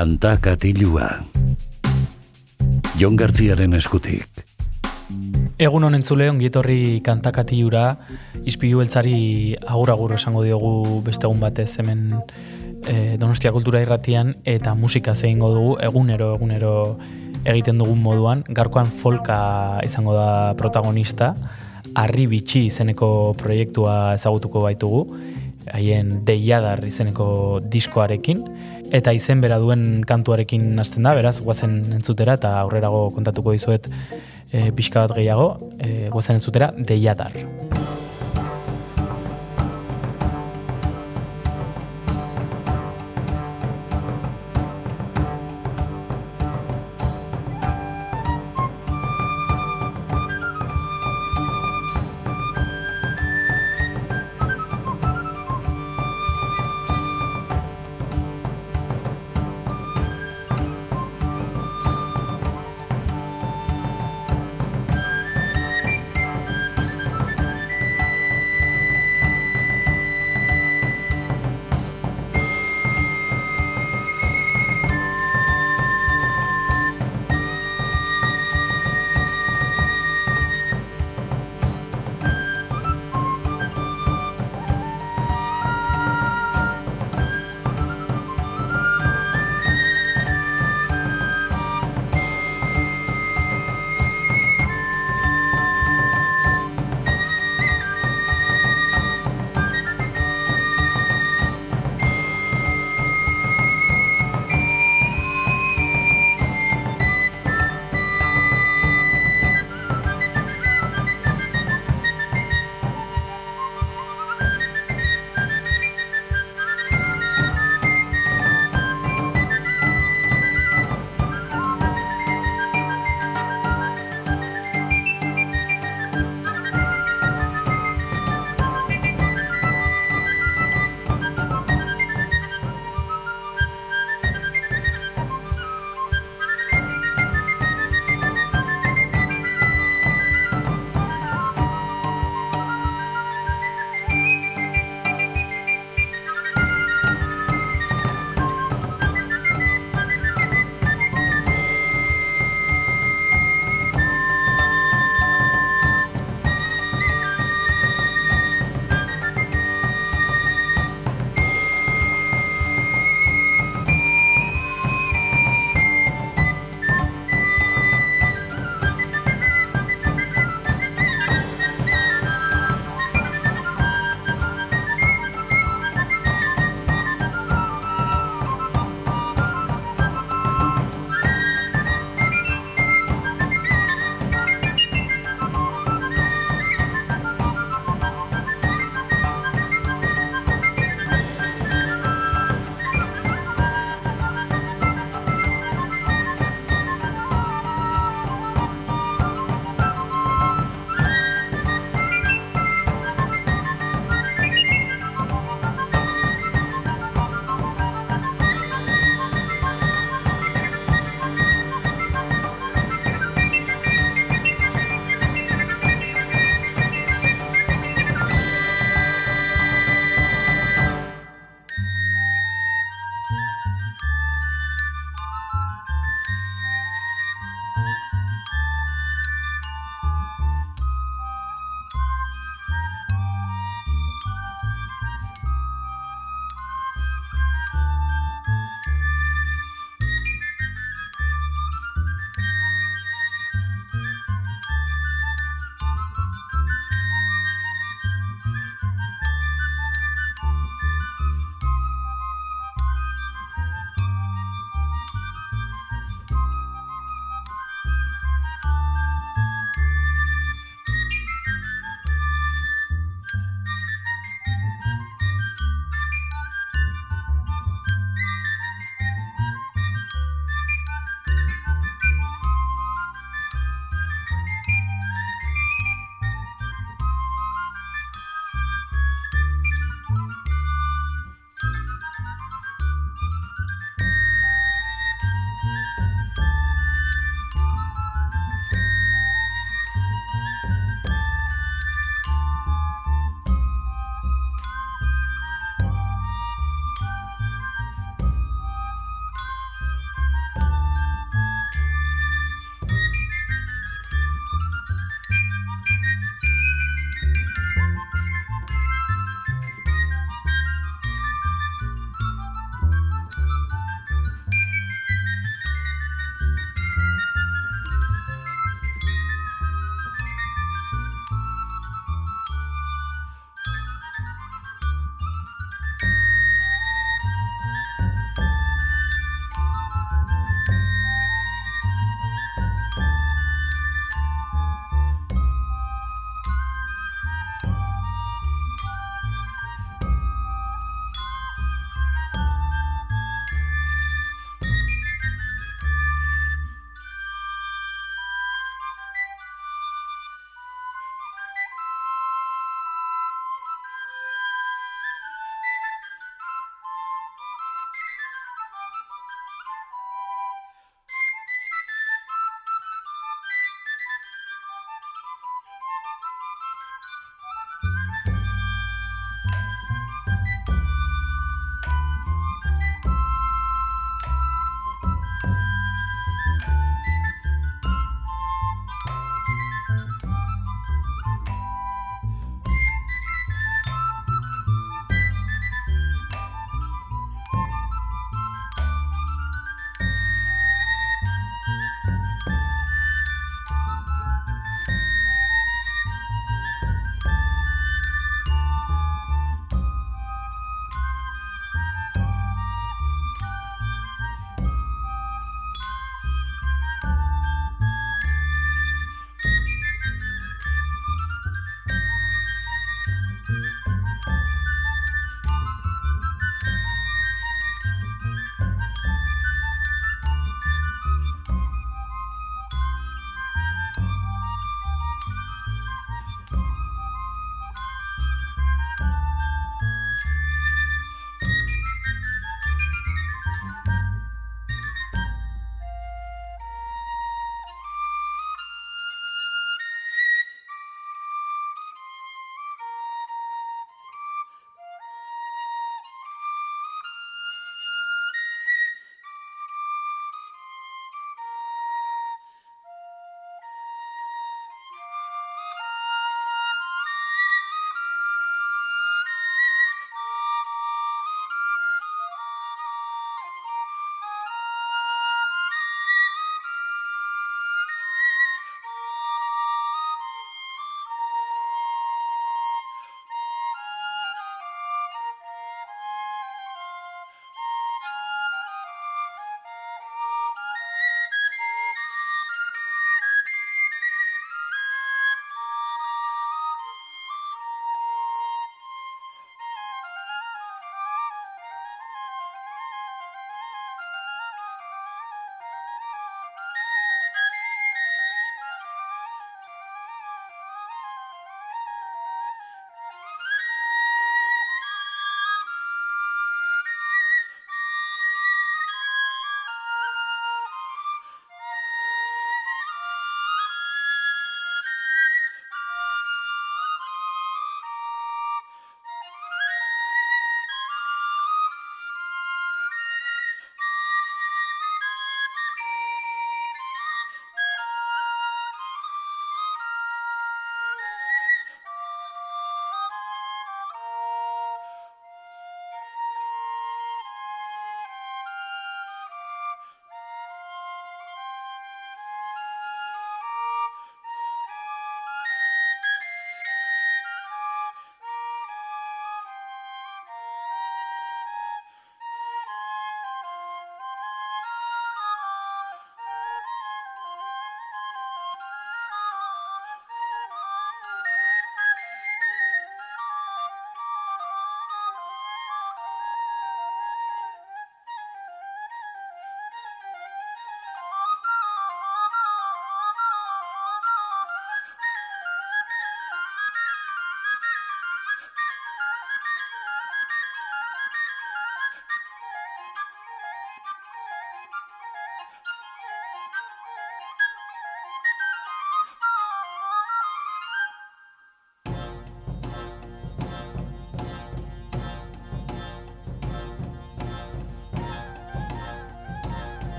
Kanta katilua. Jon Gartziaren eskutik. Egun honen zule, ongitorri kantakatiura, izpilu beltzari agur-agur esango diogu beste egun batez hemen e, Donostia Kultura irratian eta musika zehingo dugu egunero, egunero egiten dugun moduan. Garkoan folka izango da protagonista, Arri Bitxi izeneko proiektua ezagutuko baitugu, haien Deiadar izeneko diskoarekin, eta izen bera duen kantuarekin hasten da, beraz, guazen entzutera, eta aurrerago kontatuko dizuet e, pixka bat gehiago, e, guazen entzutera, Deiadar.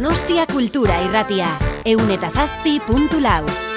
Donostia Kultura Irratia, eun eta zazpi puntu lau.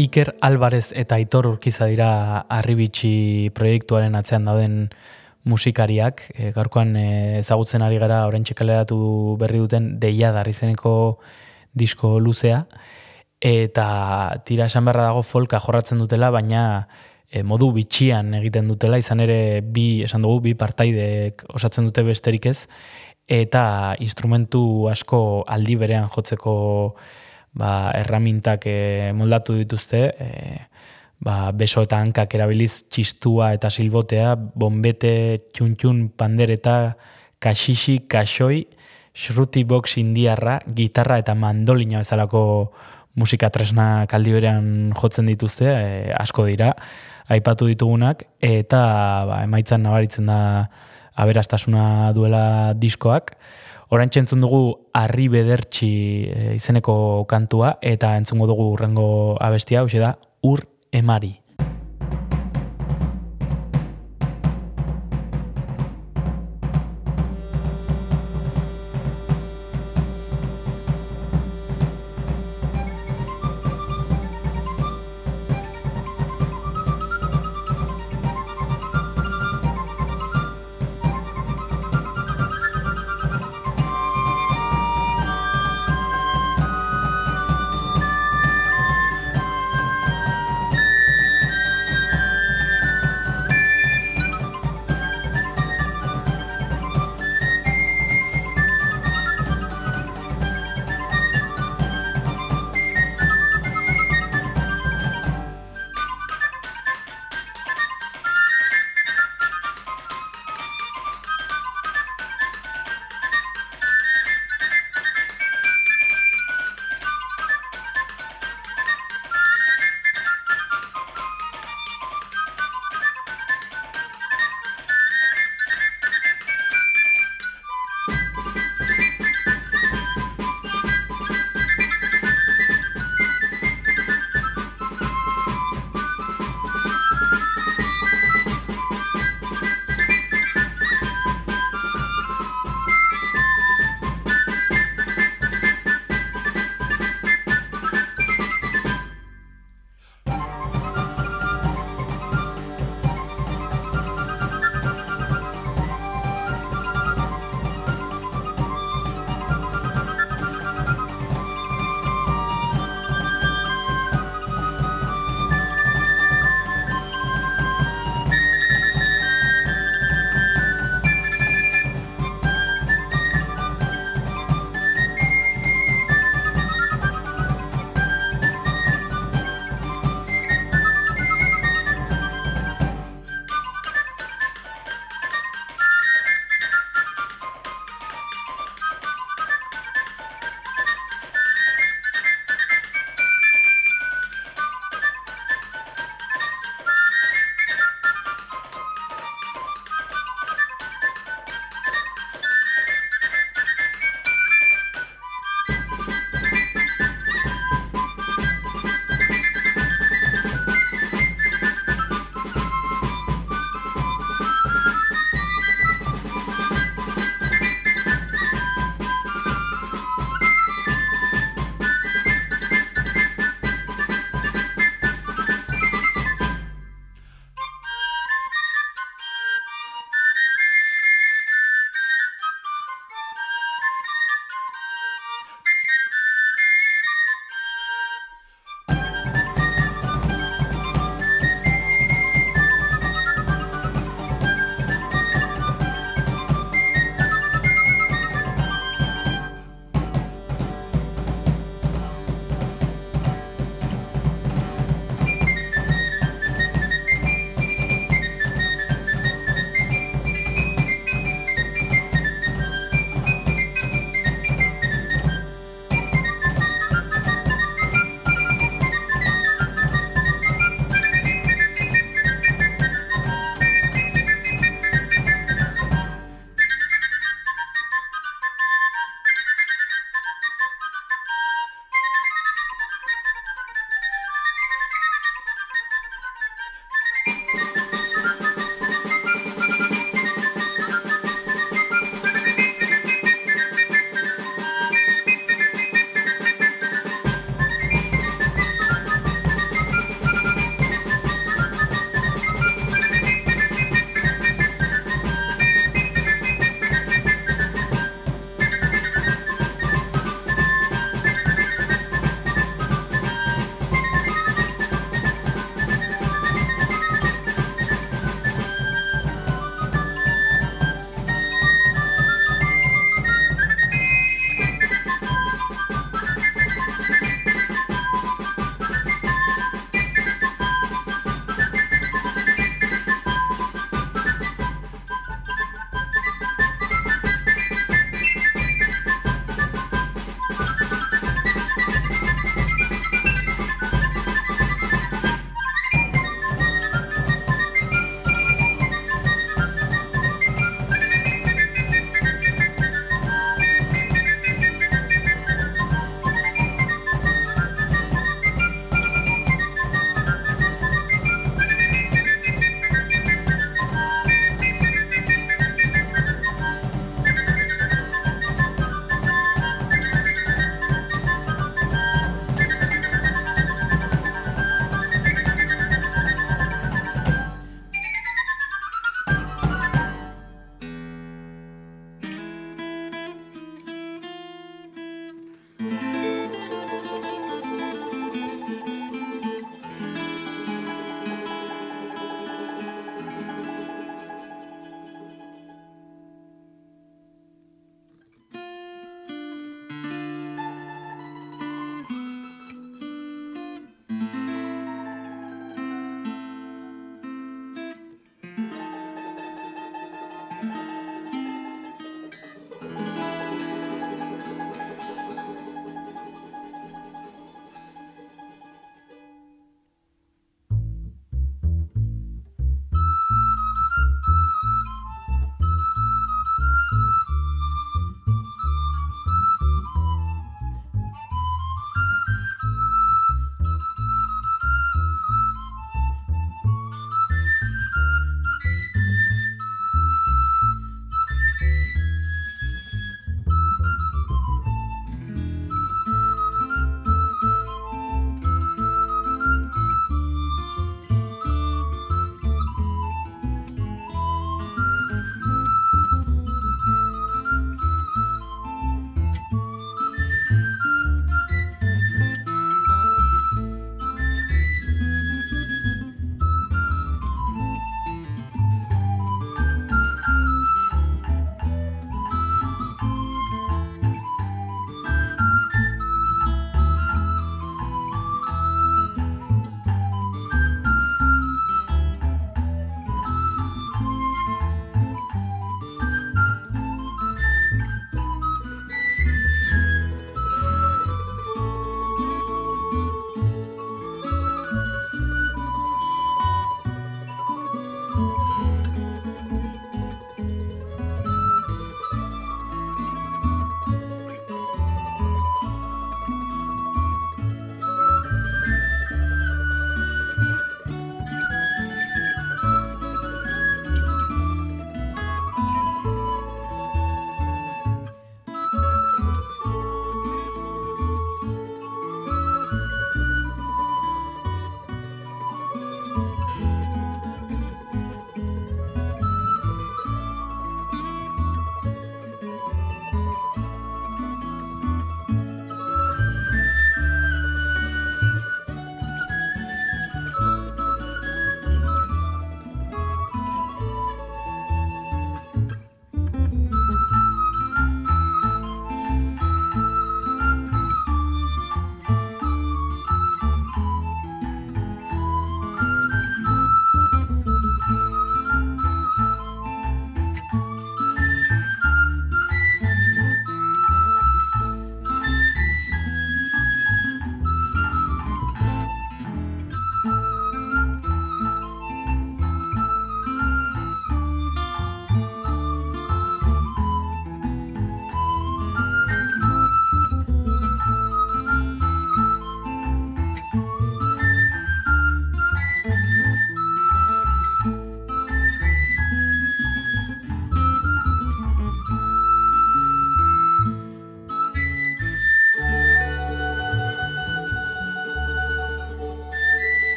Iker Alvarez eta Aitor Urkiza dira Arribitsi proiektuaren atzean dauden musikariak. E, gaurkoan e, ezagutzen ari gara orain txekaleratu berri duten deia darrizeneko disko luzea. Eta tira esan beharra dago folka jorratzen dutela, baina e, modu bitxian egiten dutela, izan ere bi, esan dugu, bi partaidek osatzen dute besterik ez, eta instrumentu asko aldi berean jotzeko ba, erramintak e, moldatu dituzte, e, ba, beso eta hankak erabiliz txistua eta silbotea, bombete, txuntxun, pandereta, Kashishi Kashoi, Shruti Box Indiarra, gitarra eta mandolina bezalako musika tresna kaldi berean jotzen dituzte, e, asko dira, aipatu ditugunak, eta ba, emaitzan nabaritzen da aberastasuna duela diskoak. Orain entzun dugu Arri Bedertxi e, izeneko kantua, eta entzungo dugu urrengo abestia, hau da, Ur Emari.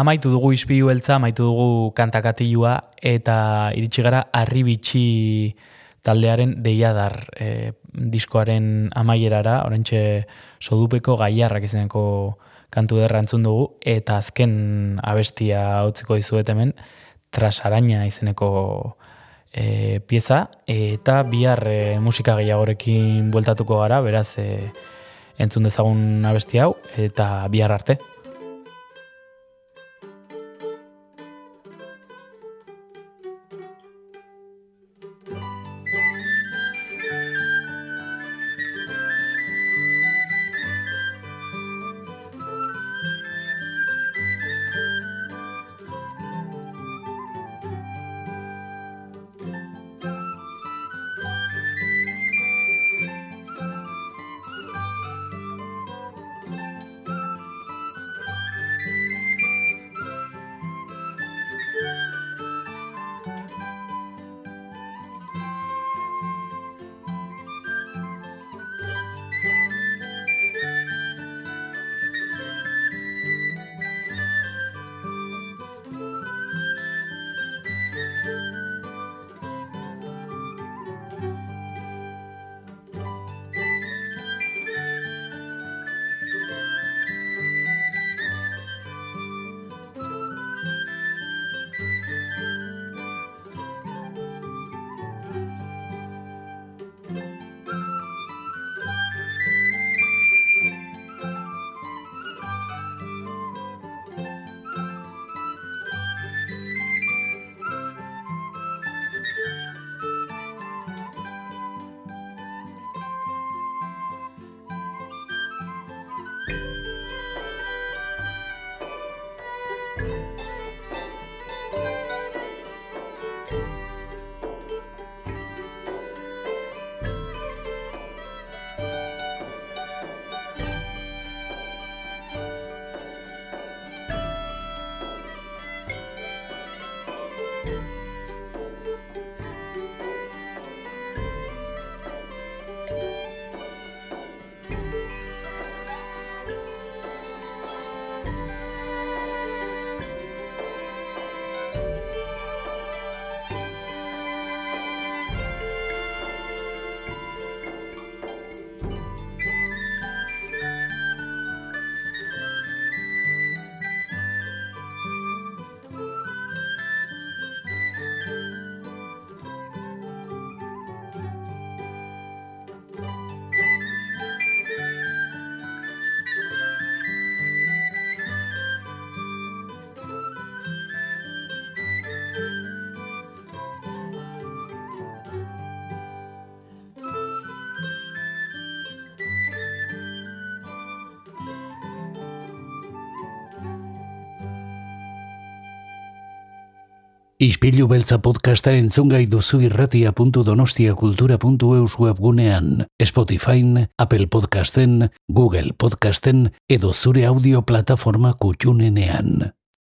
Amaitu dugu izpilu beltza, amaitu dugu kantakatilua, eta iritsi gara arribitxi taldearen deiadar e, diskoaren amaierara, orentxe sodupeko gaiarrak izeneko kantu derra entzun dugu, eta azken abestia utziko dizuet hemen, trasaraina izeneko e, pieza, eta bihar e, musika gehiagorekin bueltatuko gara, beraz e, entzun dezagun abesti hau, eta bihar arte. Ispilu beltza podcasta entzungai duzu irratia.donostiakultura.eus webgunean, Spotify, Apple Podcasten, Google Podcasten edo zure audio plataforma kutxunenean.